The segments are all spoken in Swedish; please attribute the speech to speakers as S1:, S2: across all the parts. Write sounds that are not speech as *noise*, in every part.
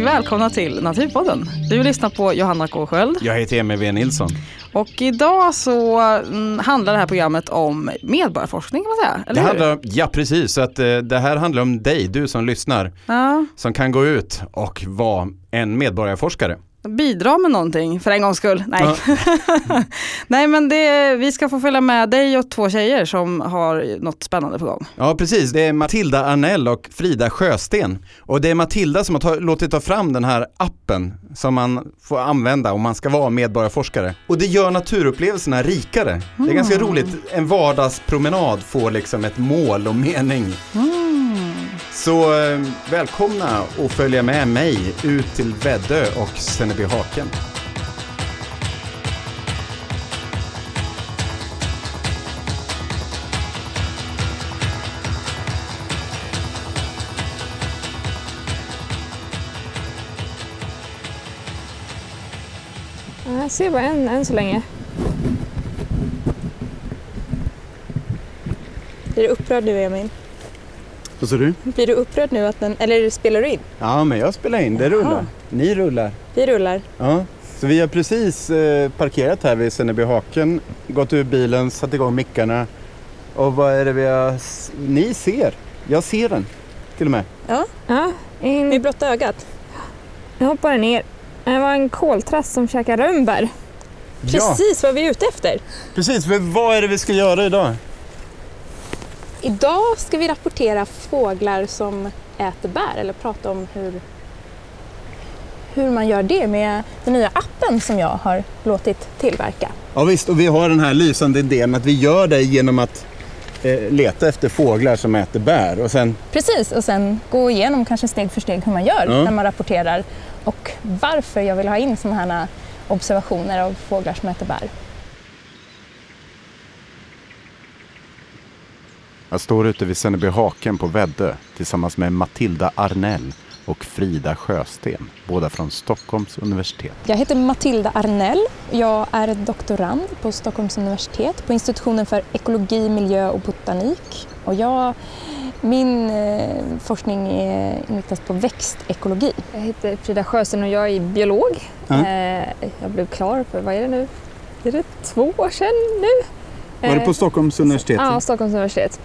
S1: Och välkomna till Naturpodden. Du lyssnar på Johanna K Sköld.
S2: Jag heter Emil V Nilsson.
S1: Och idag så mm, handlar det här programmet om medborgarforskning kan man säga. Eller
S2: det handlar, ja precis, så att, eh, det här handlar om dig, du som lyssnar,
S1: Ja,
S2: som kan gå ut och vara en medborgarforskare.
S1: Bidra med någonting för en gångs skull. Nej,
S2: Ja. *laughs*
S1: Nej men det, vi ska få följa med dig och två tjejer som har något spännande på gång.
S2: Ja precis, det är Matilda Arnell och Frida Sjösten. Och det är Matilda som har ta, låtit ta fram den här appen som man får använda om man ska vara medborgarforskare. Och det gör naturupplevelserna rikare. Det är ganska roligt, en vardagspromenad får liksom ett mål och mening. Så eh, välkomna och följa med mig ut till Väddö och Sennebyhaken.
S3: Ja, Jag ser bara en än så länge. Blir du upprörd nu Emil?
S2: Vad sa du?
S3: Blir du upprörd nu att den, eller spelar du in?
S2: Ja men jag spelar in, det
S3: Jaha.
S2: rullar. Ni rullar.
S3: Vi rullar.
S2: Ja, så vi har precis eh, parkerat här vid Sennebyhaken, gått ur bilen, satt igång mickarna. Och vad är det vi har... Ni ser! Jag ser den till och med.
S3: Ja,
S4: Ja,
S3: med
S4: in,
S3: blotta ögat.
S4: jag hoppade ner. Det var en koltrast som käkade rönnbär.
S2: Ja,
S3: Precis vad vi är ute efter.
S2: precis. För vad är det vi ska göra idag?
S3: Idag ska vi rapportera fåglar som äter bär eller prata om hur, hur man gör det med den nya appen som jag har låtit tillverka.
S2: Ja visst, och vi har den här lysande idén att vi gör det genom att eh, leta efter fåglar som äter bär. Och sen,
S3: Precis, och sen gå igenom kanske steg för steg hur man gör
S2: Ja.
S3: när man rapporterar och varför jag vill ha in sådana här observationer av fåglar som äter bär.
S2: Jag står ute vid Sennebyhaken på Väddö tillsammans med Matilda Arnell och Frida Sjösten, båda från Stockholms universitet.
S3: Jag heter Matilda Arnell. Jag är doktorand på Stockholms universitet på institutionen för ekologi, miljö och botanik. Och jag, min eh, forskning är inriktad på växtekologi.
S4: Jag heter Frida Sjösten och jag är biolog. Eh, Jag blev klar för, vad är det nu? Är det två år sedan nu?
S2: Var det
S4: Eh,
S2: på Stockholms universitet?
S4: Ja, Stockholms universitet.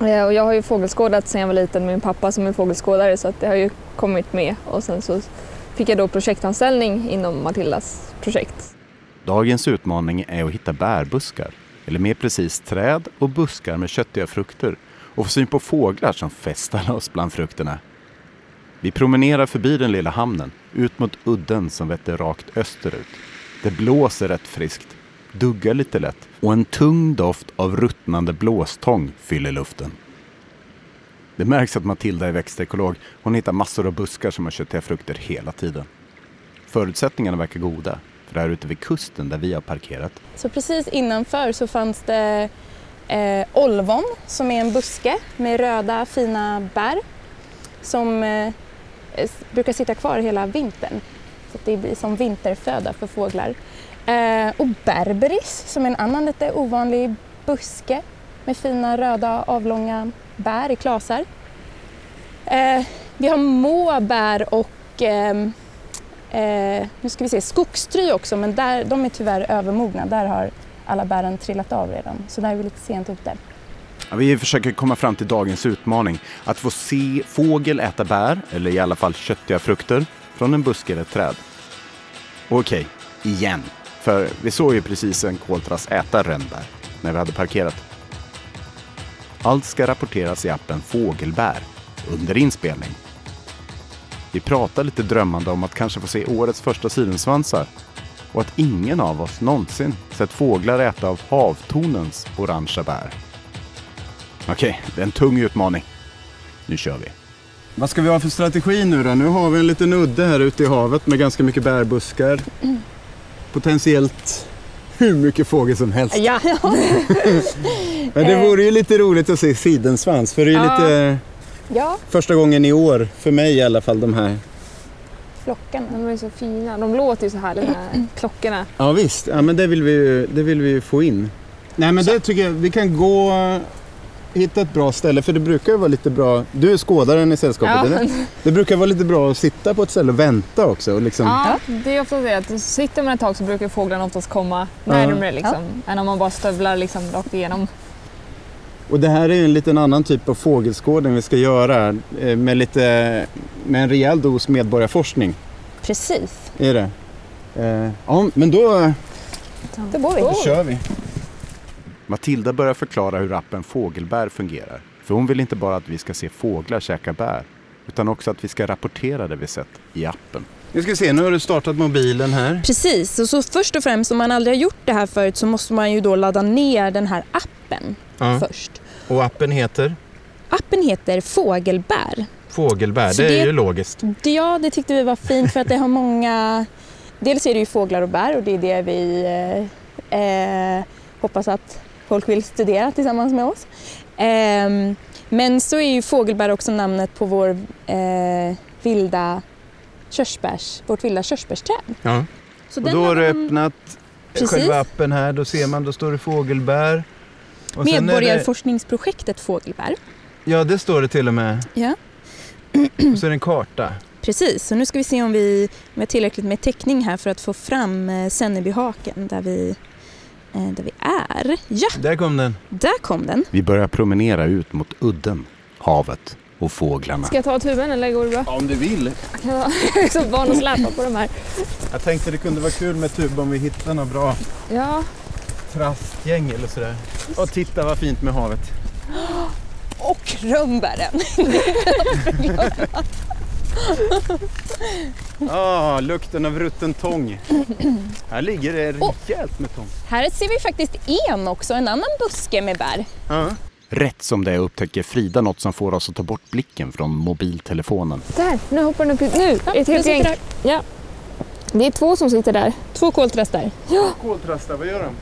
S4: Eh, och jag har ju fågelskådat sedan jag var liten med min pappa som är fågelskådare så att det har ju kommit med. Och sen så fick jag då projektanställning inom Matildas projekt.
S2: Dagens utmaning är att hitta bärbuskar, eller mer precis träd och buskar med köttiga frukter och få syn på fåglar som festar loss bland frukterna. Vi promenerar förbi den lilla hamnen, ut mot udden som vetter rakt österut. Det blåser rätt friskt, duggar lite lätt och en tung doft av ruttnande blåstång fyller luften. Det märks att Matilda är växtekolog. Hon hittar massor av buskar som har köttiga frukter hela tiden. Förutsättningarna verkar goda, för här ute vid kusten där vi har parkerat
S3: Så precis innanför så fanns det eh, olvon som är en buske med röda fina bär som eh, brukar sitta kvar hela vintern. Så att det blir som vinterföda för fåglar. Eh, och berberis som är en annan lite ovanlig buske med fina röda avlånga bär i klasar. Eh, vi har måbär och ehm, Eh, nu ska vi se, skogstry också, men där, de är tyvärr övermogna. Där har alla bären trillat av redan, så där är vi lite sent ute.
S2: Ja, vi försöker komma fram till dagens utmaning. Att få se fågel äta bär, eller i alla fall köttiga frukter, från en buske eller ett träd. Okej, igen. För vi såg ju precis en koltrast äta rönnbär när vi hade parkerat. Allt ska rapporteras i appen Fågelbär under inspelning. Vi pratar lite drömmande om att kanske få se årets första sidensvansar och att ingen av oss någonsin sett fåglar äta av havtornens orangea bär. Okej, det är en tung utmaning. Nu kör vi. Vad ska vi ha för strategi nu då? Nu har vi en liten udde här ute i havet med ganska mycket bärbuskar. *clears throat* Potentiellt hur mycket fågel som helst.
S3: Ja,
S2: Men det vore ju lite roligt att se sidensvans för det är
S4: Ja.
S2: lite
S3: ja
S2: första gången i år, för mig i alla fall, de här.
S3: flockarna.
S4: De är så fina. De låter ju så här, de här klockorna.
S2: Ja visst, ja, men det vill vi ju det vill vi ju få in. Nej men det tycker jag, vi kan gå hitta ett bra ställe för det brukar ju vara lite bra. Du är skådaren i sällskapet
S4: Ja.
S2: eller? Det brukar vara lite bra att sitta på ett ställe och vänta också. Och liksom,
S4: Ja, det är ofta så att sitter man ett tag så brukar fåglarna oftast komma närmare liksom, än om man bara stövlar liksom rakt igenom.
S2: Och det här är ju en liten annan typ av fågelskådning vi ska göra eh, med, lite, med en rejäl dos medborgarforskning.
S3: Precis,
S2: Är det. Eh, ja, men då,
S3: då går vi.
S2: då kör vi. Matilda börjar förklara hur appen Fågelbär fungerar. För hon vill inte bara att vi ska se fåglar käka bär, utan också att vi ska rapportera det vi sett i appen. Nu ska vi se, nu har du startat mobilen här.
S3: Precis, och så först och främst om man aldrig har gjort det här förut så måste man ju då ladda ner den här appen
S2: Ja.
S3: först.
S2: Och appen heter
S3: Appen heter Fågelbär.
S2: Fågelbär,
S3: Så
S2: det är
S3: det-
S2: ju logiskt.
S3: Det- Ja, det tyckte vi var fint för att det har många... *laughs* Dels är det ju fåglar och bär och det är det vi eh, eh, hoppas att folk vill studera tillsammans med oss. Ehm, men så är ju fågelbär också namnet på vår eh, vilda körsbärs, vårt vilda körsbärsträd.
S2: Ja.
S3: Så
S2: Och då har du öppnat
S3: Precis.
S2: själva appen här, då ser man, då står det fågelbär. Och det,
S3: Medborgarforskningsprojektet Fågelbär.
S2: ja, det står det till och med.
S3: Ja.
S2: Och så är det en karta.
S3: Precis, så nu ska vi se om vi har tillräckligt med täckning här för att få fram eh, Sennebyhaken där vi, där vi är. Ja,
S2: Där kom den.
S3: där kom den.
S2: Vi börjar promenera ut mot udden, havet och fåglarna.
S4: Ska jag ta tuben eller går det bra?
S2: Om du vill. *laughs*
S4: Jag är så van att släpa på de här.
S2: Jag tänkte det kunde vara kul med tub om vi hittar något bra
S4: Ja,
S2: trastgäng eller sådär. Och titta vad fint med havet. *gasps*
S3: Och rönnbären. *laughs* *laughs*
S2: Ah, lukten av rutten tång. Här ligger det rejält med tång.
S3: Här ser vi faktiskt en också, en annan buske med bär.
S2: Ja. Rätt som det är upptäcker Frida något som får oss att ta bort blicken från mobiltelefonen.
S4: där! Nu hoppar den upp hit. Nu!
S3: Ja,
S4: ett helt gäng. Ja. Det är två som sitter där.
S3: Två koltrastar.
S2: Koltrastar, vad gör de?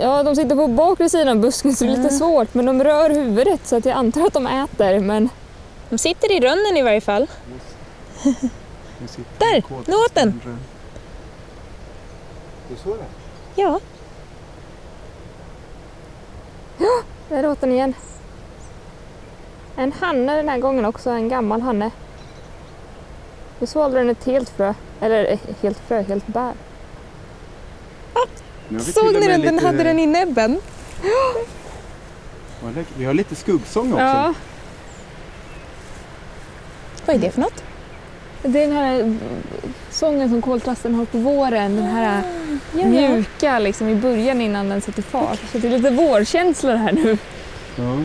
S4: Ja, de sitter på bakre sidan av busken så det är lite svårt. Men de rör huvudet så att jag antar att de äter. Men
S3: De sitter i rönnen i varje fall. Där, nu åt den.
S2: Du såg det?
S3: Ja,
S4: där åt den igen. En hanne den här gången också, en gammal hanne. Nu svalde den ett helt frö. Eller eh, helt frö, helt bär.
S2: Till
S3: såg ni den? Den
S2: lite-
S3: hade den i näbben.
S2: Vi har lite skuggsång också.
S4: Ja,
S3: Vad är det för något?
S4: Det är den här mm, sången som koltrasten har på våren. Den här mjuka liksom i början innan den sätter fart. Så det är lite vårkänsla här nu.
S2: Ja.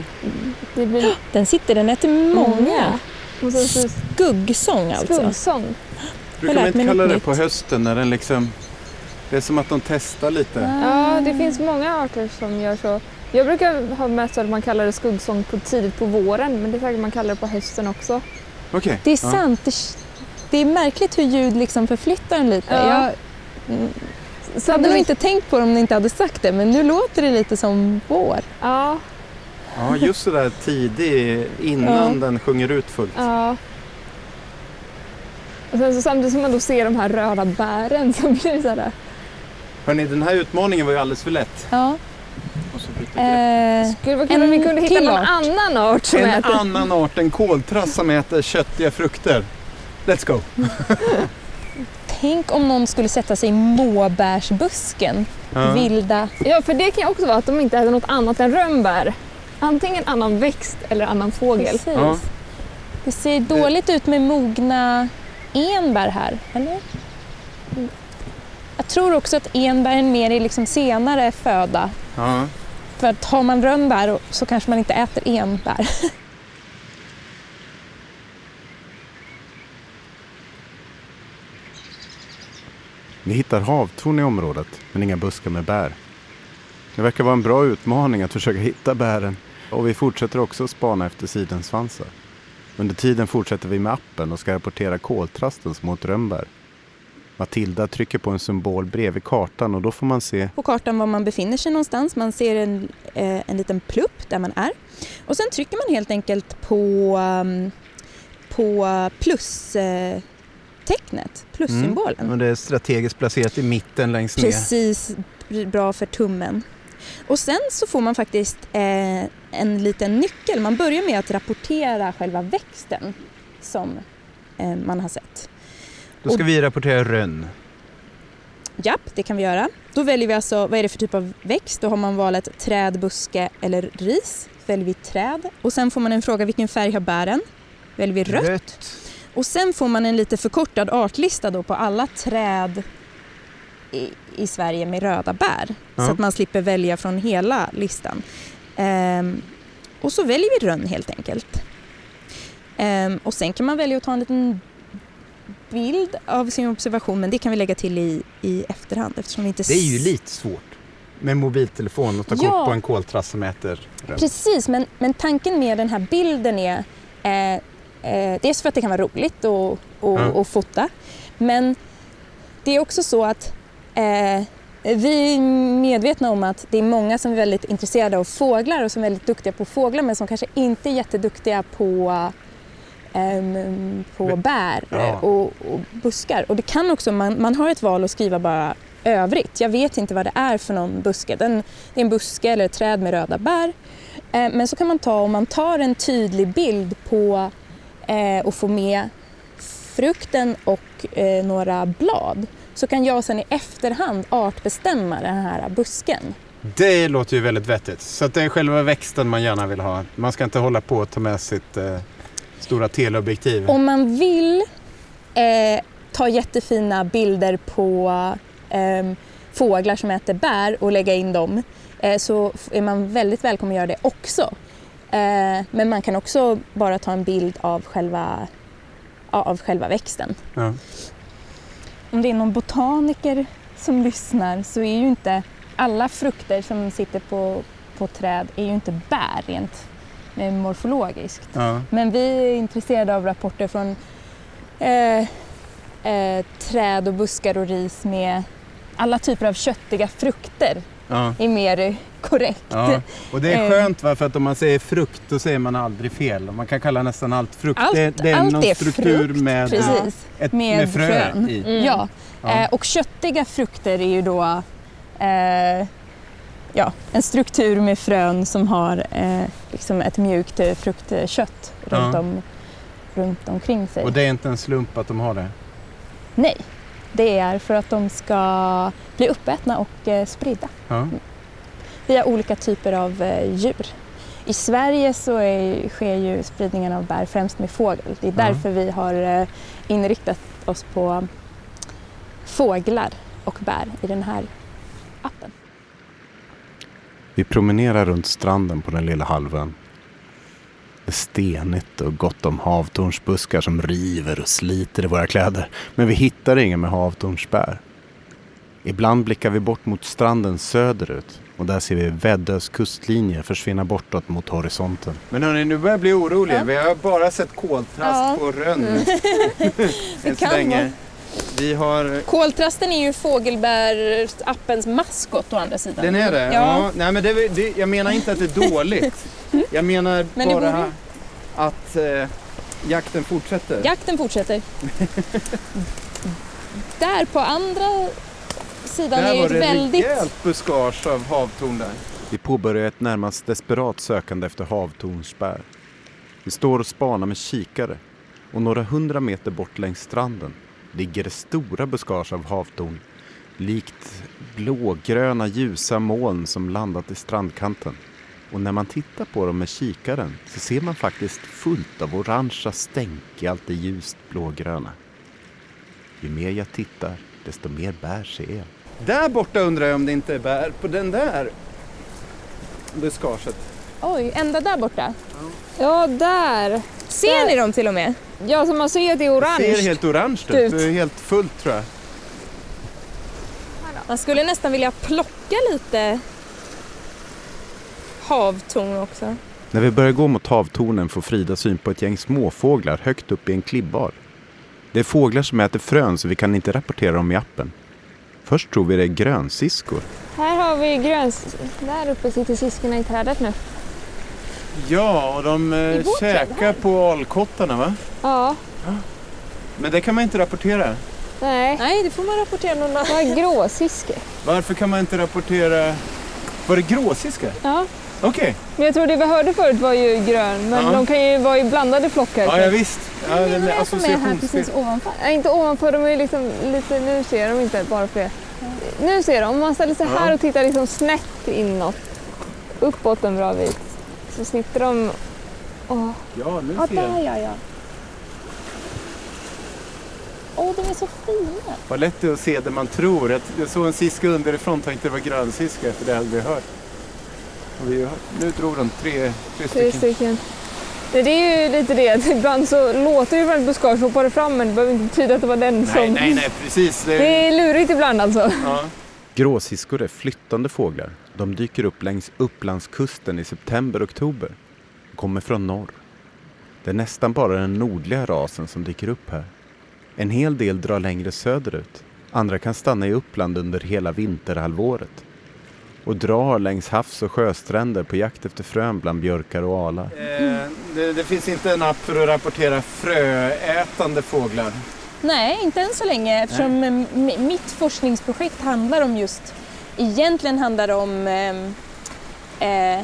S4: Det blir
S3: Den sitter, den äter många.
S4: så
S3: Skuggsång alltså.
S4: skuggsång.
S2: Brukar man inte kalla det på hösten när den liksom... Det är som att de testar lite.
S4: Ja, det finns många arter som gör så. Jag brukar ha mest att man kallar det skuggsång på tidigt på våren, men det är säkert man kallar det på hösten också.
S2: Okej.
S3: Det är
S2: Ja.
S3: sant. Det, det är märkligt hur ljud liksom förflyttar en lite.
S4: Ja.
S3: Jag mm, hade nog inte tänkt på det om ni inte hade sagt det, men nu låter det lite som vår.
S4: Ja,
S2: Ja, just det där tidig innan
S3: Ja.
S2: den sjunger ut fullt.
S4: ja. Och sen så samtidigt som man då ser de här röda bären *laughs* så blir det så här.
S2: Hörni, den här utmaningen var ju alldeles för lätt.
S3: Ja.
S2: Så.
S3: Eh,
S4: Skulle vara kul om vi
S3: En
S4: kunde hitta någon
S3: art.
S4: annan art som
S2: En
S4: äter.
S2: annan art än koltrast som äter köttiga frukter. Let's go!
S3: tänk om någon skulle sätta sig i måbärsbusken.
S2: Ja.
S3: Vilda.
S4: Ja, för det kan ju också vara att de inte äter något annat än rönnbär. Antingen annan växt eller annan fågel.
S3: Precis.
S2: Ja.
S3: Det ser dåligt ut med mogna enbär här, eller? Jag tror också att enbären mer är liksom senare föda.
S2: Ja.
S3: För att har man rönnbär så kanske man inte äter enbär. *laughs*
S2: Vi hittar havtorn i området, men inga buskar med bär. Det verkar vara en bra utmaning att försöka hitta bären. Och vi fortsätter också att spana efter sidensvansar. Under tiden fortsätter vi med appen och ska rapportera koltrasten som åt rönnbär. Matilda trycker på en symbol bredvid kartan och då får man se
S3: På kartan var man befinner sig någonstans. Man ser en, eh, en liten plupp där man är. Och sen trycker man helt enkelt på, um, på eh, plus-tecknet, plussymbolen.
S2: Och det är strategiskt placerat i mitten längst ner.
S3: Precis bra för tummen. Och sen så får man faktiskt eh, en liten nyckel. Man börjar med att rapportera själva växten som eh, man har sett.
S2: Då ska vi rapportera rönn.
S3: Japp, det kan vi göra. Då väljer vi alltså, vad är det för typ av växt? Då har man valet träd, buske eller ris. Väljer vi träd. Och sen får man en fråga, vilken färg har bären? Väljer vi rött. Och sen får man en lite förkortad artlista då på alla träd i, i Sverige med röda bär.
S2: Ja.
S3: Så att man slipper välja från hela listan. Ehm, och så väljer vi rönn helt enkelt. Ehm, och sen kan man välja att ta en liten bild av sin observation men det kan vi lägga till i, i efterhand eftersom vi inte
S2: Det är ju lite svårt med mobiltelefon och ta
S3: Ja.
S2: kort på en koltrast som äter rönn.
S3: Precis, men, men tanken med den här bilden är eh, eh, dels för att det kan vara roligt att och,
S2: Ja.
S3: fota, men det är också så att eh, vi är medvetna om att det är många som är väldigt intresserade av fåglar och som är väldigt duktiga på fåglar men som kanske inte är jätteduktiga på, ehm, på bär
S2: Ja.
S3: och, och buskar. Och det kan också, man, man har ett val att skriva bara övrigt. Jag vet inte vad det är för någon buske. Den, det är en buske eller ett träd med röda bär. Eh, Men så kan man ta, om man tar en tydlig bild på eh, och får med frukten och eh, några blad så kan jag sen i efterhand artbestämma den här busken.
S2: Det låter ju väldigt vettigt. Så att det är själva växten man gärna vill ha. Man ska inte hålla på och ta med sitt eh, stora teleobjektiv.
S3: Om man vill eh, ta jättefina bilder på eh, fåglar som äter bär och lägga in dem eh, så är man väldigt välkommen att göra det också. Eh, men man kan också bara ta en bild av själva, av själva växten.
S2: Ja.
S3: Om det är någon botaniker som lyssnar så är ju inte alla frukter som sitter på, på träd är ju inte bär rent eh, morfologiskt.
S2: Ja.
S3: Men vi är intresserade av rapporter från eh, eh, träd och buskar och ris med alla typer av köttiga frukter
S2: Ja.
S3: är mer korrekt.
S2: Ja. Och det är
S3: Eh.
S2: skönt va? för att om man säger frukt då säger man aldrig fel. Man kan kalla nästan allt frukt.
S3: Allt-
S2: det, det är
S3: allt
S2: någon
S3: är
S2: struktur
S3: frukt,
S2: med,
S3: Precis.
S2: ett,
S3: med
S2: med frö
S3: frön.
S2: i.
S4: Mm.
S3: Ja.
S2: Ja.
S3: Eh, och köttiga frukter är ju då eh, ja, en struktur med frön som har eh, liksom ett mjukt eh, fruktkött runt,
S2: Ja.
S3: om, runt omkring sig.
S2: Och det är inte en slump att de har det.
S3: Nej, det är för att de ska bli uppätna och eh, spridda
S2: Ja.
S3: via olika typer av eh, djur. I Sverige så är, sker ju spridningen av bär främst med fågel. Det är
S2: Ja.
S3: därför vi har eh, inriktat oss på fåglar och bär i den här appen.
S2: Vi promenerar runt stranden på den lilla halvön. Det är stenigt och gott om havtornsbuskar som river och sliter i våra kläder. Men vi hittar ingen med havtornsbär. Ibland blickar vi bort mot stranden söderut och där ser vi Väddös kustlinje försvinna bortåt mot horisonten. Men hörni, nu börjar jag bli orolig.
S3: Ja.
S2: Vi har bara sett koltrast
S3: Ja.
S2: på Rönn *laughs* än så
S3: kan
S2: länge.
S3: vara.
S2: Vi har...
S3: Koltrasten är ju fågelbär-appens maskot å andra sidan.
S2: Den är det?
S3: Ja.
S2: Nej, men det, det, jag menar inte att det är dåligt. *laughs* Jag menar
S3: Men det
S2: bara
S3: borde-
S2: att eh, jakten fortsätter.
S3: Jakten fortsätter. *laughs* Där på andra sidan är ju ett väldigt...
S2: rejält buskage av havtorn där. Vi påbörjar ett närmast desperat sökande efter havtornsbär. Vi står och spanar med kikare och några hundra meter bort längs stranden ligger det stora buskage av havtorn likt blågröna ljusa moln som landat i strandkanten. Och när man tittar på dem med kikaren så ser man faktiskt fullt av orangea stänk i allt det ljust blågröna. Ju mer jag tittar, desto mer bär ser jag. Där borta undrar jag om det inte är bär på den där buskaget.
S3: Oj, ända där borta.
S4: Ja, där.
S3: Ser ni dem till och med?
S4: Ja, som man ser att det är
S2: Det
S4: orange.
S2: ser helt orange ut.
S3: ut.
S2: Det är helt fullt tror jag.
S3: Man skulle nästan vilja plocka lite havtorn också.
S2: När vi börjar gå mot havtornen får Frida syn på ett gäng småfåglar högt upp i en klibbar. Det är fåglar som äter frön så vi kan inte rapportera dem i appen. Först tror vi det är grönsiskor.
S4: Här har vi gröns... Där uppe sitter siskorna i trädet nu.
S2: Ja, och de
S3: träd här.
S2: på alkottarna va?
S4: Ja,
S2: Men det kan man inte rapportera.
S4: nej.
S3: Nej, det får man rapportera någon annan.
S4: Vad gråsiske?
S2: Varför kan man inte rapportera
S5: Var det gråsiska?
S4: Ja.
S5: Okej.
S4: Men jag tror det vi hörde förut var ju grön, men
S5: Ja.
S4: de kan ju vara i blandade flockar.
S5: Ja, ja visst. Ja,
S3: Det
S5: den
S3: är det som är här precis ovanför.
S4: Nej, inte ovanför, de är liksom lite, nu ser de inte bara för det. Nu ser de, om man ställer sig
S5: Ja.
S4: här och tittar liksom snett inåt, uppåt en bra bit, så sitter de... Åh,
S5: Ja, nu
S3: Ja,
S5: ser jag.
S3: där ja, ja. Åh, de är så fina.
S5: Vad lätt det är att se det man tror. Jag, jag såg en siska underifrån tänkte det var grönsiska för det hade vi hört. Och vi, nu drog de tre, tre
S4: tre
S5: stycken.
S4: stycken. Det det är ju lite det, att *laughs* ibland så låter från ett buskage hoppar det fram men det behöver inte betyda att det var den som...
S5: Nej, nej, nej, precis. Det, *laughs*
S4: Det är lurigt ibland alltså.
S5: ja. Gråsiskor är flyttande fåglar. De dyker upp längs Upplandskusten i september-oktober. De kommer från norr. Det är nästan bara den nordliga rasen som dyker upp här. En hel del drar längre söderut. Andra kan stanna i Uppland under hela vinterhalvåret och drar längs havs och sjöstränder på jakt efter frön bland björkar och alar.
S2: Eh, det, det finns inte en app för att rapportera fröätande fåglar.
S3: Nej, inte än så länge eftersom eh, m- mitt forskningsprojekt handlar om just, egentligen handlar det om ehm, eh,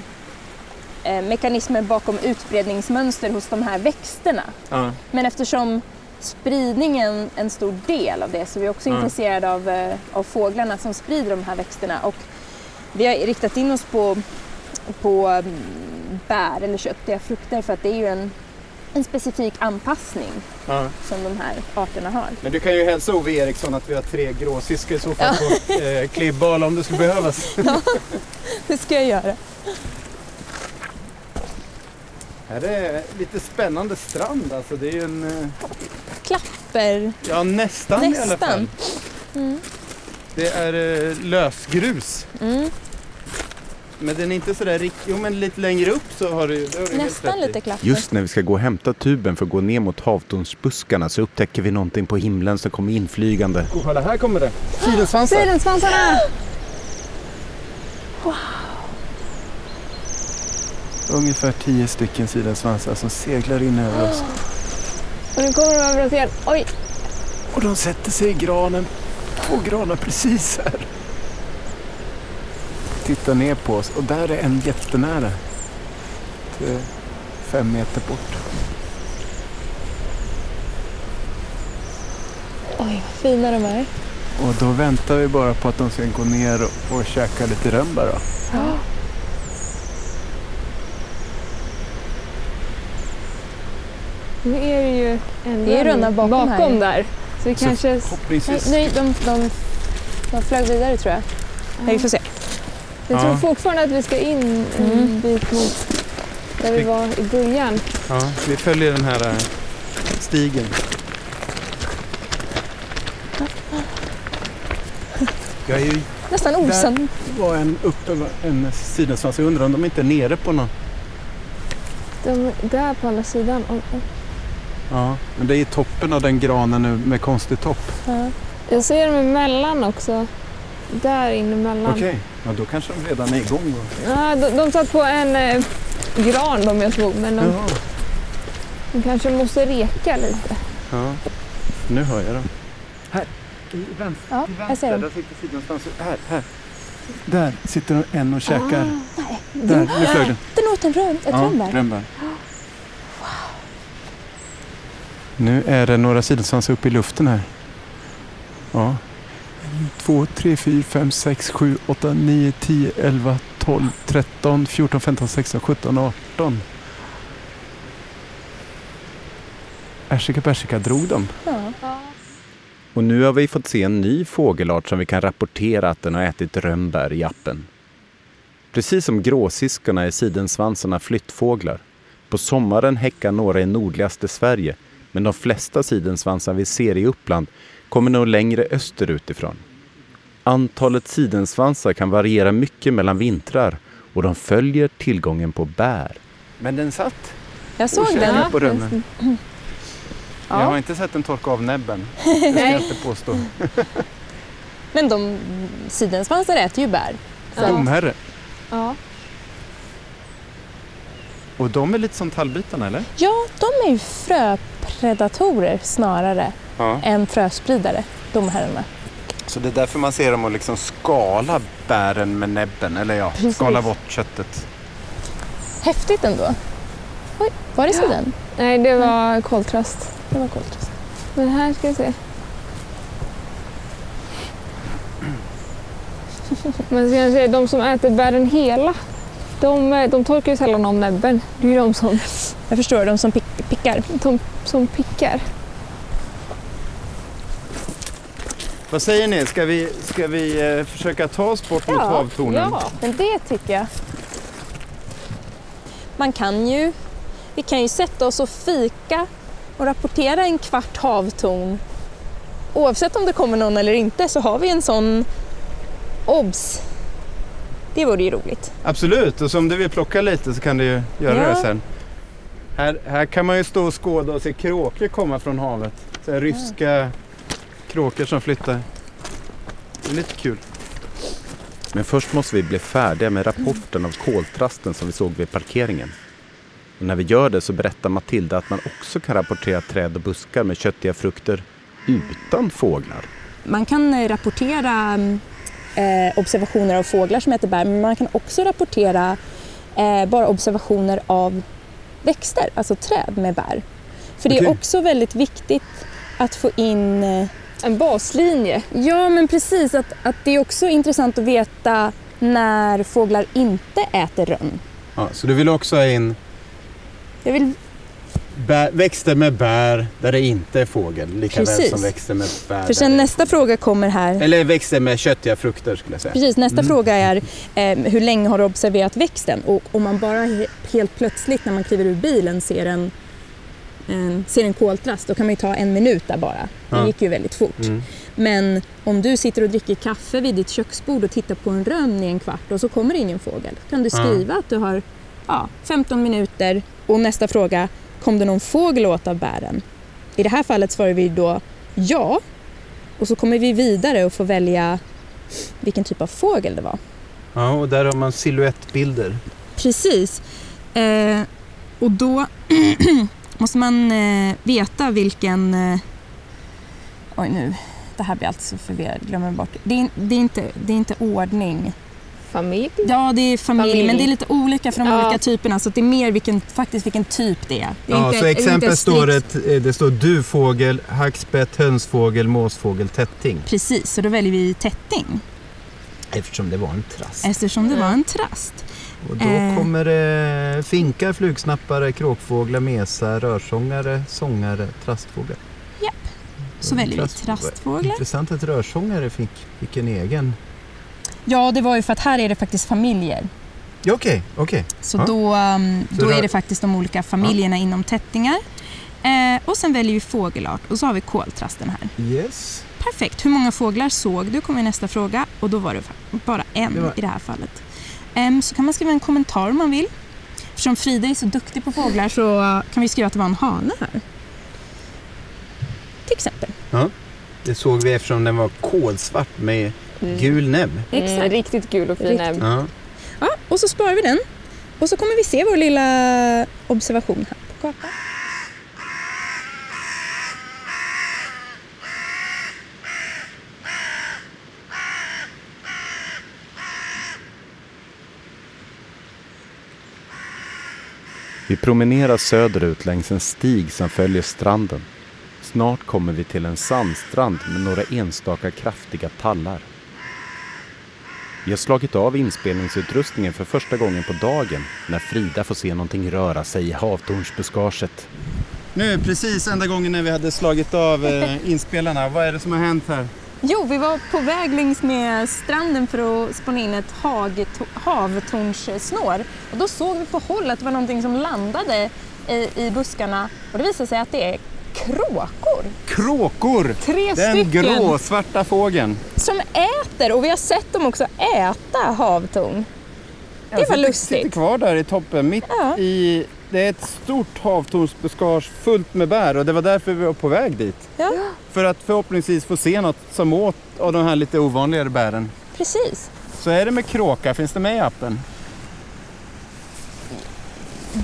S3: eh, mekanismer bakom utbredningsmönster hos de här växterna.
S2: Ja.
S3: Men eftersom spridningen är en stor del av det så är vi också
S2: Ja.
S3: intresserade av, eh, av fåglarna som sprider de här växterna. Och vi har riktat in oss på, på mm, bär eller köttiga frukter för att det är ju en, en specifik anpassning
S2: Ja.
S3: som de här arterna har.
S2: Men du kan ju hälsa Ove Eriksson att vi har tre gråsiskor i så fall på eh, klibbal om det skulle behövas. *laughs*
S3: Det ska jag göra.
S2: Här är lite spännande strand alltså. Det är ju en... eh,
S3: Klapper,
S2: Ja nästan, i alla fall.
S3: nästan. Mm.
S2: Det är eh, lösgrus.
S3: Mm.
S2: Men den är inte sådär riktigt... Jo men lite längre upp så har du, det har du helt
S3: Nästan
S2: rätt i.
S3: lite klapper.
S5: Just när vi ska gå och hämta tuben för att gå ner mot havtornsbuskarna så upptäcker vi någonting på himlen som kommer inflygande.
S2: Oh, kolla här kommer det. Sidensvansar.
S4: Sidensvansarna!
S2: Ungefär tio stycken sidensvansar som seglar in över oss.
S4: Och nu kommer de över oss igen. Oj!
S2: Och de sätter sig i granen. Två granar precis här. Tittar ner på oss och där är en jättenära. Fem meter bort.
S3: Oj, vad fina de är.
S2: Och då väntar vi bara på att de ska gå ner och, och käka lite rönnbär då.
S4: Nu är det ju en
S3: Det är
S4: rönn
S3: rönnar bakom här ju.
S4: där. Så vi kanske...
S3: Nej,
S2: Förhoppningsvis.
S3: nej de, de, de flög vidare tror jag. Nej, vi får se.
S4: Jag
S2: Ja.
S4: tror fortfarande att vi ska in en
S3: Mm.
S4: bit mot där vi var i början.
S2: Ja, vi följer den här eh, stigen. Jag är ju
S3: Nästan osann.
S2: var en uppe, en sidensvans. Jag undrar om de inte är nere på någon.
S4: De där på andra sidan. Oj, oj.
S2: Ja, men det är i toppen av den granen nu med konstig topp.
S3: Ja.
S4: Jag ser dem emellan också. Där inne emellan.
S2: Okej, ja, då kanske de redan är igång. Då.
S4: Ja, de, de satt på en eh, gran de jag såg men de,
S2: Ja.
S4: de kanske måste reka lite.
S2: ja, nu hör jag dem. Här, i vänster,
S3: Ja, här
S2: vänster,
S3: ser de.
S2: där sitter sidensvans. Här, här. Där sitter en och käkar.
S3: Ah, nej.
S2: Där, nu flög den.
S3: Den åt en rönn, ett rönnbär.
S2: rönnbär. Nu är det några sidensvansar uppe i luften här. Ja. En, två, tre, fyra, fem, sex, sju, åtta, nio, tio, elva, tolv, tretton, fjorton, femton, sexton, sjutton, arton. Ärsika persika drog de.
S3: Ja.
S5: Och nu har vi fått se en ny fågelart som vi kan rapportera att den har ätit rönnbär i appen. Precis som gråsiskorna är sidensvansarna flyttfåglar. På sommaren häckar några i nordligaste Sverige, men de flesta sidensvansar vi ser i Uppland kommer nog längre österut ifrån. Antalet sidensvansar kan variera mycket mellan vintrar och de följer tillgången på bär.
S2: Men den satt.
S3: Jag såg den.
S2: på rönnen.
S3: Ja.
S2: Jag har inte sett den torka av näbben. *laughs* Det ska jag inte påstå. *laughs*
S3: Men de sidensvansar äter ju bär.
S4: Ja.
S2: Domherre.
S4: Ja.
S2: Och de är lite som tallbitarna eller?
S3: Ja, de är ju fröpredatorer snarare
S2: Ja.
S3: än fröspridare, domherrarna.
S2: Så det är därför man ser dem och liksom skala bären med näbben. Eller ja,
S3: Precis.
S2: skala bort köttet.
S3: Häftigt ändå. Oj, var det siden?
S4: Nej, det var koltrast.
S3: Det var coolt.
S4: Men här ska vi se. Men ska jag säga, de som äter bären hela, de, eh, de torkar ju sällan om näbben. Det är ju de som,
S3: Jag förstår, de som pickar.
S4: de som pickar.
S2: Vad säger ni? Ska vi, ska vi eh, försöka ta oss bort mot havtornen?
S3: Ja, men det tycker jag. Man kan ju, vi kan ju sätta oss och fika och rapportera en kvart havtorn. Oavsett om det kommer någon eller inte så har vi en sån obs. Det vore ju roligt.
S2: Absolut, och så om du vill plocka lite så kan du ju göra
S3: Ja.
S2: det sen. Här, här kan man ju stå och skåda och se kråkor komma från havet. Så här, ryska kråkor som flyttar. Det är lite kul. Men först måste vi bli färdiga med rapporten av koltrasten som vi såg vid parkeringen. Och när vi gör det så berättar Matilda att man också kan rapportera träd och buskar med köttiga frukter utan fåglar.
S3: Man kan eh, rapportera eh, observationer av fåglar som äter bär men man kan också rapportera eh, bara observationer av växter, alltså träd med bär. För det är också väldigt viktigt att få in eh,
S4: En baslinje.
S3: Ja, men precis. Att, att det är också intressant att veta när fåglar inte äter rönn.
S2: Ja, så du vill också ha in
S3: Jag vill,
S2: bär, växter med bär där det inte är fågel, lika väl
S3: Precis.
S2: som växter med bär.
S3: för sen nästa fråga kommer här.
S2: Eller växter med köttiga frukter skulle jag säga.
S3: Precis, nästa
S2: Mm.
S3: fråga är eh, hur länge har du observerat växten? Och om man bara he- helt plötsligt när man kliver ur bilen ser en, en, ser en koltrast, då kan man ju ta en minut där bara. Det
S2: Ja.
S3: gick ju väldigt fort.
S2: Mm.
S3: Men om du sitter och dricker kaffe vid ditt köksbord och tittar på en rönn i en kvart och så kommer det ingen fågel. Då kan du
S2: Ja.
S3: skriva att du har ja, 15 minuter och nästa fråga, kom det någon fågel åt av bären? I det här fallet svarar vi då ja och så kommer vi vidare och får välja vilken typ av fågel det var.
S2: Ja, och där har man silhuettbilder.
S3: Precis. Eh, och då *clears throat* måste man eh, veta vilken... Eh, oj nu, det här blir alltid så förvirrad, glömmer bort. Det är, det, är inte, det är inte ordning.
S4: Familj.
S3: Ja, det är familj,
S4: Familj.
S3: men det är lite olika för de
S4: Ja.
S3: olika typerna. Så det är mer vilken, faktiskt vilken typ det är. det är
S2: Ja,
S3: inte-
S2: så exempel står det, det står duvfågel, hackspett, hönsfågel, måsfågel, tätting.
S3: Precis, så då väljer vi tätting
S2: Eftersom det var en trast.
S3: eftersom det var en trast.
S2: Och då
S3: Eh.
S2: kommer det finkar, flugsnappare, kråkfåglar, mesar, rörsångare, sångare, trastfåglar.
S3: Så väljer vi
S2: Trast-
S3: trastfåglar.
S2: Intressant att rörsångare fick, fick en egen.
S3: Ja, det var ju för att här är det faktiskt familjer.
S2: Ja, okej, okej.
S3: Så
S2: Ja.
S3: då, um, då är det faktiskt de olika familjerna inom tättingar. Eh, och sen väljer vi fågelart och så har vi koltrasten här.
S2: Yes.
S3: Perfekt. Hur många fåglar såg du? kommer nästa fråga. Och då var det bara en
S2: Det var-
S3: i det här fallet. Em, så kan man skriva en kommentar om man vill. Eftersom Frida är så duktig på fåglar så uh, kan vi skriva att det var en hane här. Till exempel.
S2: Det såg vi eftersom den var kolsvart med gul näbb.
S4: Mm, riktigt gul och fin näbb.
S2: Ja.
S3: Ja, och så sparar vi den. Och så kommer vi se vår lilla observation här på kartan.
S2: Vi promenerar söderut längs en stig som följer stranden. Snart kommer vi till en sandstrand med några enstaka kraftiga tallar. Vi har slagit av inspelningsutrustningen för första gången på dagen när Frida får se någonting röra sig i havtornsbuskaget. Nu precis enda gången när vi hade slagit av eh, inspelarna. Vad är det som har hänt här?
S3: Jo, vi var på väg längs med stranden för att spana in ett havtornssnår. Och då såg vi på håll att det var någonting som landade i, i buskarna. Och det visade sig att det är kråkor.
S2: Kråkor!
S3: Tre
S2: Den
S3: stycken
S2: gråsvarta fågeln.
S3: som äter och vi har sett dem också äta havtorn. Det var
S2: sitter,
S3: lustigt.
S2: sitter kvar där i toppen mitt
S3: Ja.
S2: i... Det är ett stort havtornsbuskage fullt med bär och det var därför vi var på väg dit.
S3: Ja,
S2: För att förhoppningsvis få se något som åt av de här lite ovanligare bären.
S3: precis.
S2: Så är det med kråka, finns det med i appen?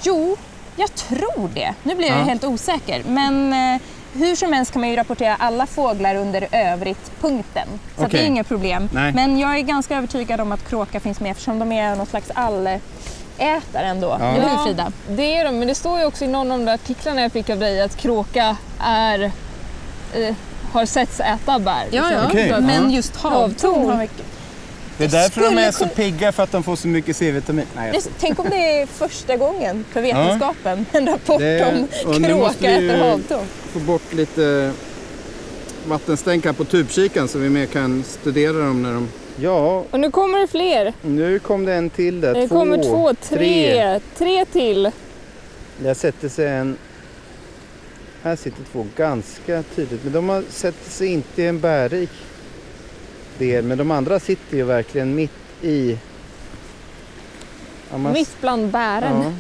S3: Jo, jag tror det. Nu blir jag
S2: Ja.
S3: helt osäker. Men eh, hur som helst kan man ju rapportera alla fåglar under övrigt-punkten. Så att det är inget problem.
S2: Nej.
S3: Men jag är ganska övertygad om att kråka finns med eftersom de är någon slags allätare ändå.
S2: Ja.
S3: Eller hur
S4: Ja.
S3: Frida?
S4: Det är de, men det står ju också i någon av de artiklarna jag fick av dig att kråka är, eh, har setts äta bär.
S3: Ja, ja.
S2: Okej,
S3: Men
S2: ja.
S3: just havtorn
S4: Havtorn.
S3: har mycket.
S2: Det är därför de är så pigga, för att de får så mycket C-vitamin. Nej.
S3: Tänk om det är första gången för vetenskapen, *laughs* en rapport
S2: Det-
S3: om
S2: och nu måste
S3: kråka
S2: vi
S3: äter havtorn.
S2: få bort lite vattenstänk här på tubkikan så vi mer kan studera dem när de... Ja,
S4: Och nu kommer det fler.
S2: nu kom det en till där.
S4: Det kommer två, tre, tre till.
S2: Där sätter sig en... Här sitter två ganska tydligt, men de har sätter sig inte i en bärrik del, men de andra sitter ju verkligen mitt i... Ja, man,
S4: Mitt bland bären.
S2: ja.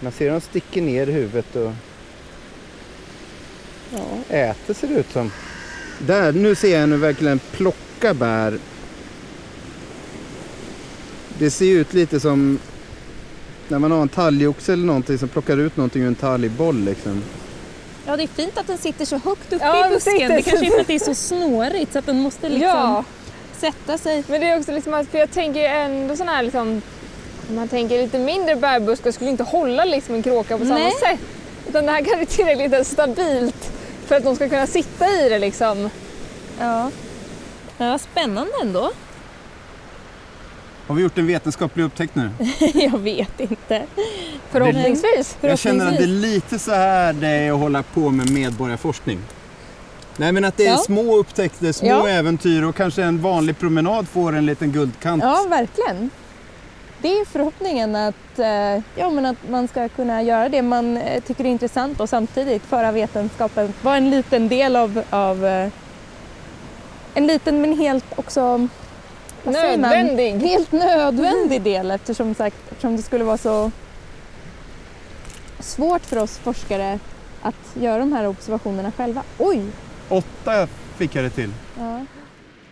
S2: man ser dem sticker ner huvudet och ja, äter ser det ut som. Där, nu ser jag nu verkligen plocka bär. Det ser ut lite som när man har en talgoxe eller någonting som plockar ut någonting ur en talgboll liksom.
S3: Ja, det är fint att den sitter så högt uppe
S4: Ja,
S3: i busken. Det kanske är för att det är så *laughs* snårigt så att den måste liksom
S4: Ja,
S3: sätta sig.
S4: men det är också liksom att, för jag tänker ändå sån här liksom, om man tänker lite mindre bärbuskar skulle inte hålla liksom en kråka på samma
S3: Nej.
S4: sätt. Utan det här kan vara tillräckligt stabilt för att de ska kunna sitta i det liksom.
S3: Ja. ja, spännande ändå.
S2: Har vi gjort en vetenskaplig upptäckt nu? *laughs*
S3: Jag vet inte.
S4: Förhoppningsvis.
S2: Jag känner att det är lite så här det är att hålla på med medborgarforskning. Nej men att det är
S3: Ja.
S2: små upptäckter, små
S3: Ja.
S2: äventyr och kanske en vanlig promenad får en liten guldkant.
S3: Ja, verkligen. Det är förhoppningen att, eh, ja, men att man ska kunna göra det man eh, tycker är intressant och samtidigt föra vetenskapen, vara en liten del av, av eh, en liten men helt också?
S4: Nödvändig.
S3: Helt nödvändig del eftersom, sagt, eftersom det skulle vara så svårt för oss forskare att göra de här observationerna själva. Oj!
S2: Åtta fick jag det till.
S3: Ja.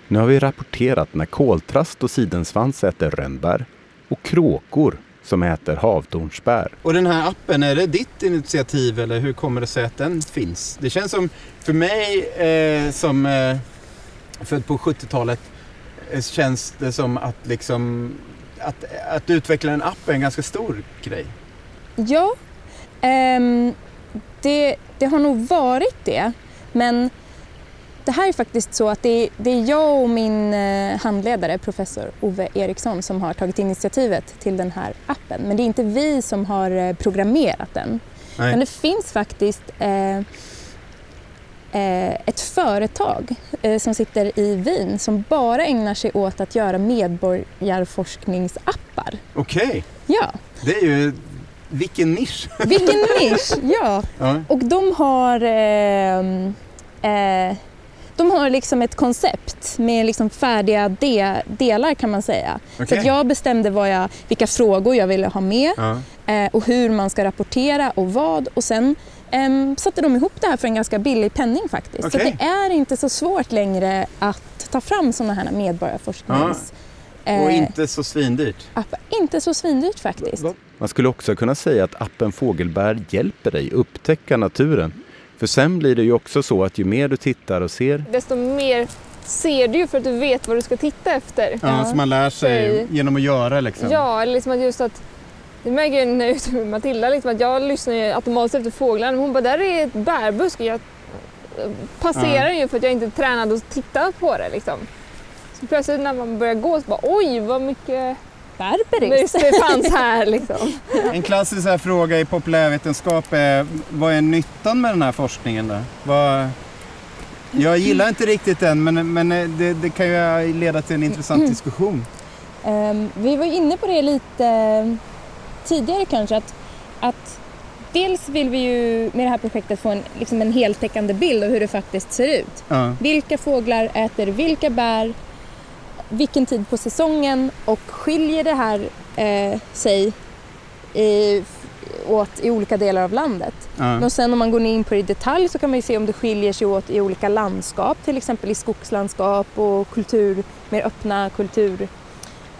S2: Nu har vi rapporterat när koltrast och sidensvans äter rönnbär och kråkor som äter havtornsbär. Och den här appen, är det ditt initiativ eller hur kommer det sig att den finns? Det känns som, för mig eh, som eh, född på 70-talet, eh, känns det som att liksom att, att utveckla en app är en ganska stor grej.
S3: Ja, ehm, det, det har nog varit det. Men det här är faktiskt så att det, det är jag och min eh, handledare, professor Ove Eriksson, som har tagit initiativet till den här appen. Men det är inte vi som har eh, programmerat den.
S2: Nej.
S3: Men det finns faktiskt eh, eh, ett företag eh, som sitter i Wien som bara ägnar sig åt att göra medborgarforskningsappar.
S2: Okej,
S3: Ja,
S2: det är ju, vilken nisch!
S3: vilken nisch! Ja.
S2: Ja.
S3: Och de har, eh, eh, de har liksom ett koncept med liksom färdiga de, delar kan man säga. Så
S2: Okej.
S3: att jag bestämde vad jag, vilka frågor jag ville ha med
S2: Ja.
S3: eh, och hur man ska rapportera och vad. Och sen eh, satte de ihop det här för en ganska billig penning faktiskt. Så
S2: Okej.
S3: att det är inte så svårt längre att ta fram sådana här medborgarforsknings...
S2: Och
S3: eh,
S2: inte så svindyrt.
S3: appar. Inte så svindyrt faktiskt.
S2: Man skulle också kunna säga att appen Fågelbär hjälper dig upptäcka naturen. För sen blir det ju också så att ju mer du tittar och ser,
S4: Desto mer ser du ju för att du vet vad du ska titta efter.
S3: Ja.
S2: så man lär sig genom att göra liksom.
S4: Ja, eller liksom att just att det märker jag när jag är ute med Matilda, liksom att jag lyssnar ju automatiskt efter fåglarna. Hon bara, där är ett bärbuske. Jag passerar ju för att jag inte är tränad att titta på det. Liksom. Så plötsligt när man börjar gå så bara, oj vad mycket
S3: Berberis.
S4: det fanns här. Liksom. *laughs*
S2: En klassisk här fråga i populärvetenskap är vad är nyttan med den här forskningen då? Vad... Jag gillar inte riktigt den men, men det, det kan ju leda till en intressant diskussion.
S3: Ehm, vi var inne på det lite tidigare kanske att, att dels vill vi ju med det här projektet få en, liksom en heltäckande bild av hur det faktiskt ser ut.
S2: Ja.
S3: Vilka fåglar äter vilka bär, vilken tid på säsongen och skiljer det här eh, sig i, åt i olika delar av landet.
S2: Ja.
S3: Och sen om man går in på det i detalj så kan man ju se om det skiljer sig åt i olika landskap, till exempel i skogslandskap och kultur, mer öppna kulturlandskap.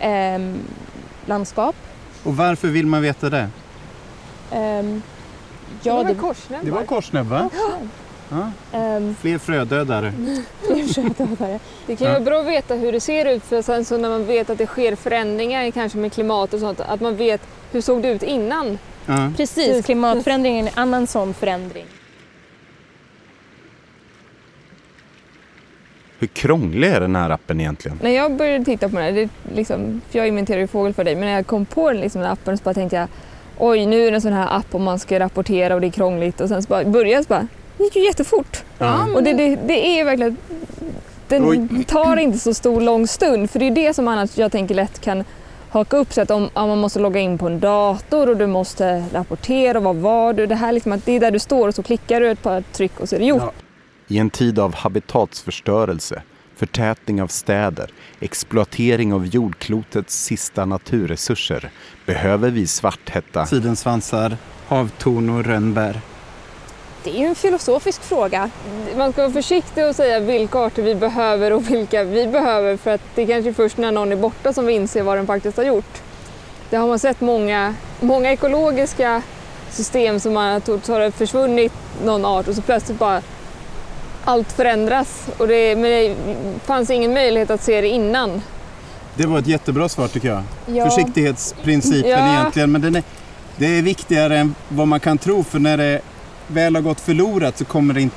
S3: Ehm, landskap.
S2: Och varför vill man veta det?
S3: Ehm,
S4: det
S3: Ja,
S4: var väl
S3: det,
S4: korsnäbbar?
S2: Det var korsnäbb va?
S3: ehm, *laughs*
S2: Fler frödödare.
S4: Det kan ju vara bra att veta hur det ser ut för sen så när man vet att det sker förändringar kanske med klimat och sånt, att man vet hur såg det ut innan?
S2: Ja.
S3: precis, klimatförändringen är en annan sån förändring.
S2: Hur krånglig är den här appen egentligen?
S4: När jag började titta på den här, det är liksom, för jag inventerar ju fågel för dig, men när jag kom på den, liksom, den appen så bara tänkte jag oj nu är det en sån här app och man ska rapportera och det är krångligt och sen så bara, började jag så bara, det gick ju jättefort.
S2: Ja.
S4: Och det, det, det är ju verkligen, den
S2: Oj.
S4: tar inte så stor lång stund för det är det som annars jag tänker lätt kan haka upp sig att om, om man måste logga in på en dator och du måste rapportera och vad var du? Det här liksom att det är där du står och så klickar du ett par tryck och så är det gjort.
S2: Ja. I en tid av habitatsförstörelse, förtätning av städer, exploatering av jordklotets sista naturresurser behöver vi svarthätta, sidensvansar, havtorn och rönnbär.
S3: Det är ju en filosofisk fråga.
S4: Man ska vara försiktig och säga vilka arter vi behöver och vilka vi behöver för att det är kanske först när någon är borta som vi inser vad den faktiskt har gjort. Det har man sett många, många ekologiska system som man har trott har det försvunnit någon art och så plötsligt bara allt förändras och det, men det fanns ingen möjlighet att se det innan.
S2: Det var ett jättebra svar tycker jag.
S3: Ja.
S2: Försiktighetsprincipen
S4: Ja.
S2: egentligen, men den är, det är viktigare än vad man kan tro för när det väl har gått förlorat så kommer det inte,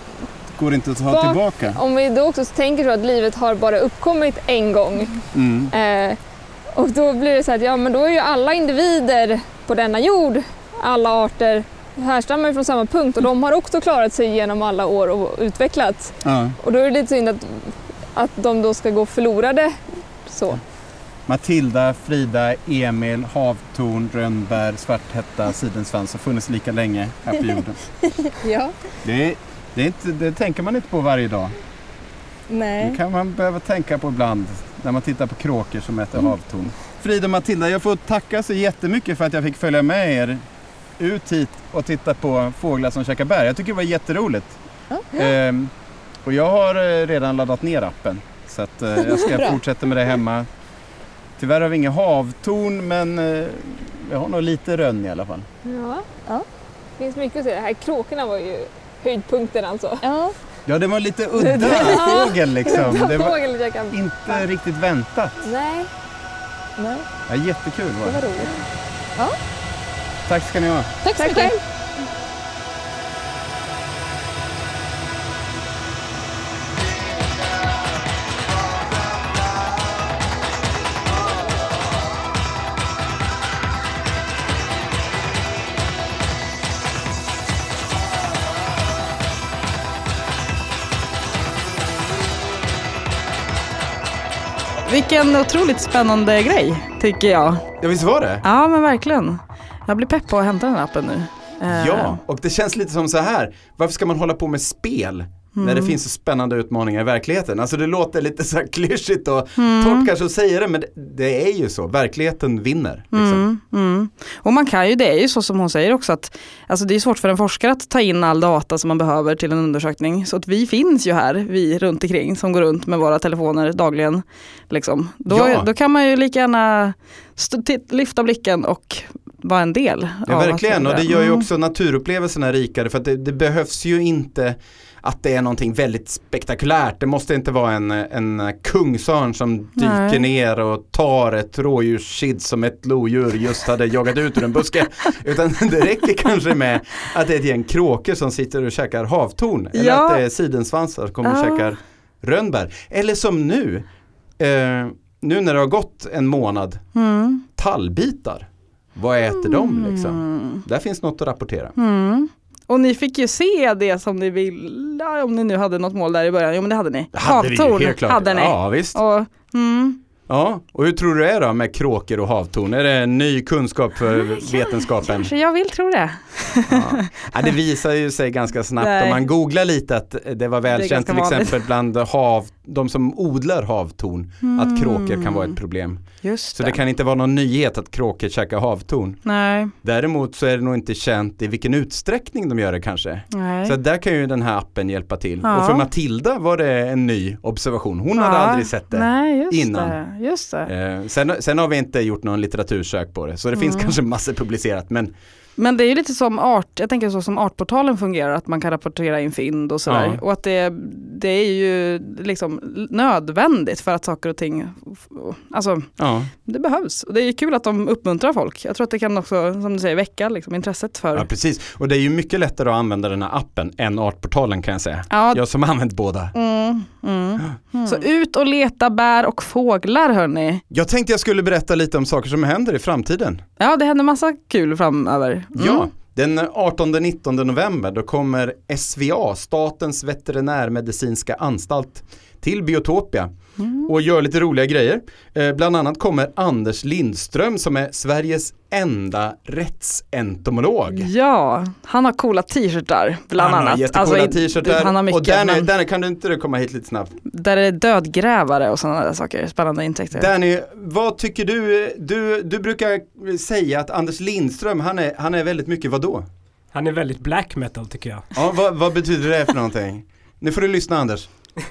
S2: går det inte att ta
S4: Va?
S2: tillbaka.
S4: Om vi då också tänker så att livet har bara uppkommit en gång
S2: Mm.
S4: Eh, och då blir det så att ja, men då är ju alla individer på denna jord, alla arter, härstammar från samma punkt och de har också klarat sig genom alla år och utvecklats.
S2: Ja.
S4: Och då är det lite synd att, att de då ska gå förlorade. Så.
S2: Matilda, Frida, Emil, havtorn, rönnbär, svarthätta, sidensvans har funnits lika länge här på jorden. *laughs*
S3: Ja.
S2: Det, det, är inte, det tänker man inte på varje dag. Det
S3: Nej.
S2: kan man behöva tänka på ibland när man tittar på kråkor som äter havtorn. Frida och Matilda, jag får tacka så jättemycket för att jag fick följa med er ut hit och titta på fåglar som käkar bär. Jag tycker det var jätteroligt.
S3: Ja.
S2: Ehm, och jag har eh, redan laddat ner appen så att, eh, jag ska *laughs* fortsätta med det hemma. Tyvärr har vi inga havtorn men eh, jag har nog lite rönn i alla fall.
S4: Ja.
S3: Ja.
S4: Det finns mycket att se. Det här kråkorna var ju höjdpunkten alltså.
S3: Ja.
S2: Ja, det var lite *laughs* udda fågel liksom. Det var inte riktigt väntat.
S4: Nej,
S3: Nej.
S2: Ja, jättekul var
S3: Det var
S2: det.
S3: roligt.
S2: Tack ska ni ha.
S3: Tack så
S4: tack
S3: mycket.
S4: själv.
S1: Vilken otroligt spännande grej, tycker jag.
S2: Ja, visst var det?
S1: Ja, men verkligen. Jag blir pepp på att hämta den appen nu. Eh,
S2: Ja, och det känns lite som så här. Varför ska man hålla på med spel när det finns så spännande utmaningar i verkligheten? Alltså det låter lite så här klyschigt och torrt kanske att säga det, men det, är ju så. Verkligheten vinner. Liksom.
S1: Mm, mm. Och man kan ju, det är ju så som hon säger också att alltså det är svårt för en forskare att ta in all data som man behöver till en undersökning. Så att vi finns ju här, vi runt omkring som går runt med våra telefoner dagligen. Liksom. Då,
S2: Ja.
S1: då kan man ju lika gärna lyfta blicken och vara en del.
S2: Ja, verkligen. Och det gör ju
S1: Mm.
S2: också naturupplevelserna rikare för att det, det behövs ju inte att det är någonting väldigt spektakulärt. Det måste inte vara en, en kungsörn som dyker
S1: Nej.
S2: ner och tar ett rådjurskid som ett lodjur just hade jagat ut ur en buske. *laughs* Utan det räcker kanske med att det är ett gäng kråkor som sitter och käkar havtorn. Eller
S1: Ja.
S2: att det är sidensvansar som kommer och käkar rönnbär. Eller som nu, eh, nu när det har gått en månad,
S1: Mm.
S2: tallbitar. Vad äter de liksom?
S1: Mm.
S2: Där finns något att rapportera.
S1: Mm. Och ni fick ju se det som ni vill, ja, om ni nu hade något mål där i början. Jo men det hade ni.
S2: Det hade vi
S1: Havtorn
S2: helt klart.
S1: hade ni.
S2: Ja, visst.
S1: Och, mm.
S2: Ja, och hur tror du det är då med kråkor och havtorn? Är det en ny kunskap för vetenskapen?
S1: Kanske jag vill tro det.
S2: Ja. Det visar ju sig ganska snabbt
S1: Nej.
S2: om man googlar lite att det var välkänt till exempel bland hav, de som odlar havtorn att kråkor kan vara ett problem.
S1: Just
S2: Så det kan inte vara någon nyhet att kråkor käkar havtorn.
S1: Nej,
S2: Däremot så är det nog inte känt i vilken utsträckning de gör det kanske.
S1: nej.
S2: Så där kan ju den här appen hjälpa till.
S1: Ja.
S2: Och för Matilda var det en ny observation. Hon hade
S1: Ja,
S2: aldrig sett det.
S1: Nej, just
S2: innan.
S1: det. Just det.
S2: Eh, sen, sen har vi inte gjort någon litteratursök på det, så det finns
S1: Mm.
S2: kanske massor publicerat. Men
S1: Men det är ju lite som art, jag tänker så som Artportalen fungerar, att man kan rapportera in fynd och sådär.
S2: Ja.
S1: Och att det, det är ju liksom nödvändigt för att saker och ting, alltså
S2: Ja.
S1: det behövs. Och det är kul att de uppmuntrar folk. Jag tror att det kan också, som du säger, väcka liksom, intresset för.
S2: ja, precis. Och det är ju mycket lättare att använda den här appen än Artportalen kan jag säga.
S1: Ja,
S2: Jag som har använt båda.
S1: Mm, mm. Så ut och leta bär och fåglar hörni.
S2: Jag tänkte jag skulle berätta lite om saker som händer i framtiden.
S1: Ja det händer massa kul framöver. Mm.
S2: Ja, den 18-19 november då kommer SVA, Statens veterinärmedicinska anstalt, till Biotopia
S1: Mm.
S2: och gör lite roliga grejer. Eh, bland annat kommer Anders Lindström som är Sveriges enda rättsentomolog.
S1: Ja, han har coola t-shirtar bland
S2: han har
S1: annat.
S2: jättecoola
S1: Alltså,
S2: t-shirtar
S1: Han har mycket,
S2: och Danny,
S1: men
S2: Danny, kan du inte komma hit lite snabbt?
S1: där är det dödgrävare och sådana där saker. Spännande intäkter.
S2: Danny, vad tycker du? Du, du brukar säga att Anders Lindström, han är, han är väldigt mycket vadå?
S6: Han är väldigt black metal tycker jag.
S2: Ja, vad, vad betyder det för någonting? Nu får du lyssna Anders. *laughs*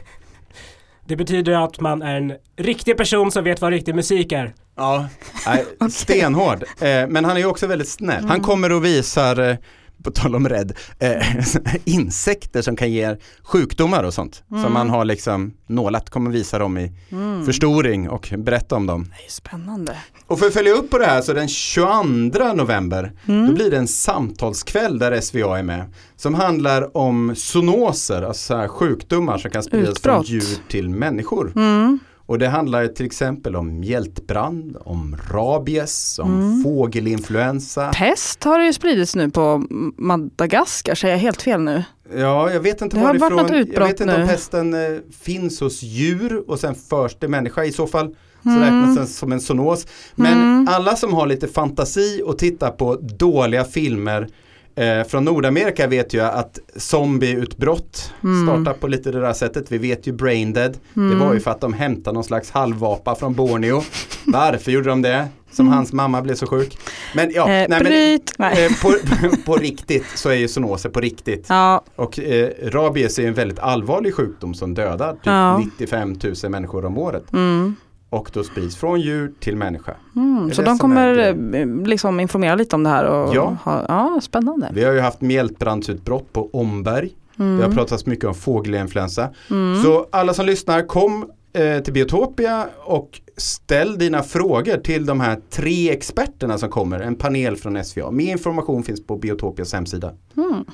S6: Det betyder att man är en riktig person som vet vad riktig musik är.
S2: Ja, nej, *laughs* stenhård. Eh, men han är ju också väldigt snäll. Han kommer och visar, eh, på tal om rädd, eh, *laughs* insekter som kan ge sjukdomar och sånt. Som man har liksom nålat, kommer visa dem i
S1: Mm.
S2: förstoring och berätta om dem.
S1: Det är spännande.
S2: Och för att följa upp på det här så den 22 november
S1: Mm.
S2: då blir det en samtalskväll där SVA är med. Som handlar om zoonoser, alltså sjukdomar som kan spridas
S1: Utbrott.
S2: från djur till människor.
S1: Mm.
S2: Och det handlar till exempel om mjältbrand, om rabies, om
S1: Mm.
S2: fågelinfluensa.
S1: Pest har det ju spridits nu på Madagaskar, säger jag helt fel nu?
S2: Ja, jag vet inte
S1: Det har varit
S2: varifrån.
S1: något
S2: jag vet inte
S1: nu.
S2: om pesten eh, finns hos djur och sen förs till människa. I så fall så
S1: Mm.
S2: räknas den som en zoonos. Men
S1: Mm.
S2: alla som har lite fantasi och tittar på dåliga filmer eh, från Nordamerika vet ju att zombieutbrott
S1: Mm.
S2: startar på lite det där sättet. Vi vet ju Braindead. Det
S1: Mm.
S2: var ju för att de hämtade någon slags halvapa från Borneo. Varför gjorde de det? Som hans mamma blev så sjuk. Men ja,
S1: Mm. Eh,
S2: nej, men,
S1: bryt! Nej.
S2: eh, på, *laughs* på riktigt så är ju zoonoser på riktigt.
S1: Ja,
S2: Och eh, rabies är en väldigt allvarlig sjukdom som dödar typ
S1: Ja.
S2: 95 000 människor om året.
S1: mm.
S2: Och då sprids från djur till människa.
S1: Mm. Så de kommer eh, liksom informera lite om det här och
S2: Ja.
S1: ha, ja spännande.
S2: Vi har ju haft mjältbrandsutbrott på Omberg.
S1: Mm.
S2: Det har pratats mycket om fågelinfluensa.
S1: Mm.
S2: Så alla som lyssnar, kom eh, till Biotopia och ställ dina frågor till de här tre experterna som kommer. En panel från SVA. Mer information finns på Biotopias hemsida.
S1: Mm.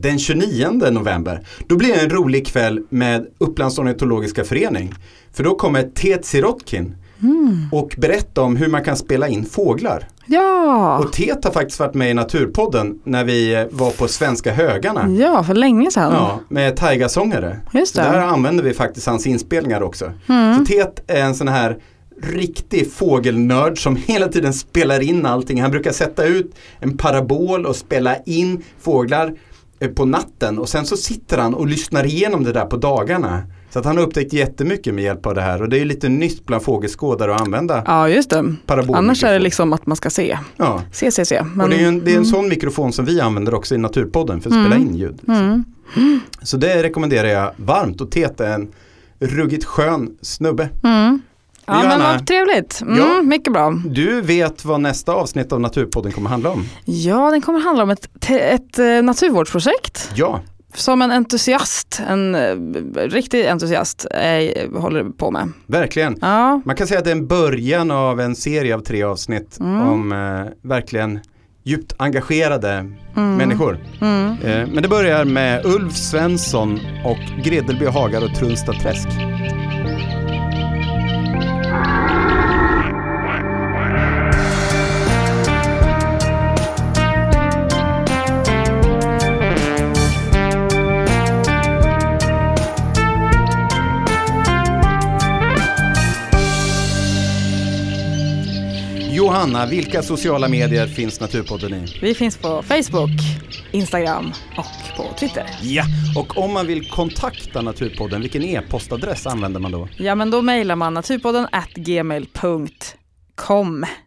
S2: Den 29 november, då blir det en rolig kväll med Upplands ornitologiska förening. För då kommer Tet Sirotkin
S1: Mm.
S2: och berätta om hur man kan spela in fåglar.
S1: Ja.
S2: Och Tet har faktiskt varit med i Naturpodden när vi eh, var på Svenska högarna.
S1: ja, för länge sedan.
S2: Ja, med taigasångare.
S1: Just
S2: Så där
S1: det.
S2: använder vi faktiskt hans inspelningar också.
S1: Mm.
S2: Så Tet är en sån här riktig fågelnörd som hela tiden spelar in allting. Han brukar sätta ut en parabol och spela in fåglar på natten och sen så sitter han och lyssnar igenom det där på dagarna. Så att han har upptäckt jättemycket med hjälp av det här och det är lite nytt bland fågelskådare att använda
S1: Ja, just det. Annars är det liksom att man ska se.
S2: Ja,
S1: Se, se, se. Men,
S2: och det är, ju en, det är en
S1: mm.
S2: sån mikrofon som vi använder också i Naturpodden för att
S1: Mm.
S2: spela in ljud.
S1: Mm.
S2: Så det rekommenderar jag varmt och Tet är en ruggigt skön snubbe.
S1: Mm. Ja, men
S2: Johanna.
S1: vad trevligt. Mm,
S2: Ja.
S1: Mycket bra.
S2: Du vet vad nästa avsnitt av Naturpodden kommer handla om?
S1: Ja, den kommer handla om ett, ett eh, naturvårdsprojekt
S2: Ja,
S1: som en entusiast, en eh, riktig entusiast, eh, håller på med.
S2: verkligen.
S1: Ja,
S2: Man kan säga att det är en början av en serie av tre avsnitt
S1: Mm.
S2: om eh, verkligen djupt engagerade
S1: mm.
S2: människor.
S1: Mm.
S2: Eh, men det börjar med Ulf Svensson och Gredelby Hagar och Trunstad Träsk. Johanna, vilka sociala medier finns Naturpodden i?
S1: Vi finns på Facebook, Instagram och på Twitter.
S2: Ja, och om man vill kontakta Naturpodden, vilken e-postadress använder man då?
S1: Ja, men då mejlar man naturpodden at gmail.com.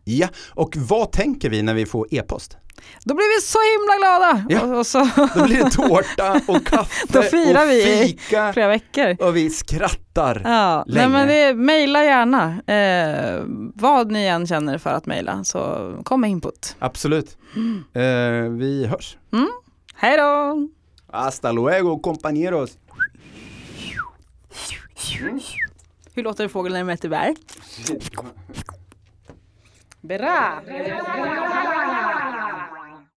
S2: Ja, och vad tänker vi när vi får e-post?
S1: Då blir vi så himla glada!
S2: Ja.
S1: Och, så
S2: Då blir det tårta och *laughs* kaffe
S1: Då firar
S2: och
S1: vi i flera veckor.
S2: och vi skrattar.
S1: Ja, nej
S2: Länge.
S1: men det, mejla gärna. Eh, vad ni än känner för att mejla så kom med input.
S2: Absolut. Eh, vi hörs.
S1: Hej då!
S2: Hasta luego compañeros.
S1: Hur låter fågeln när den mäter bär? Berra! Berra!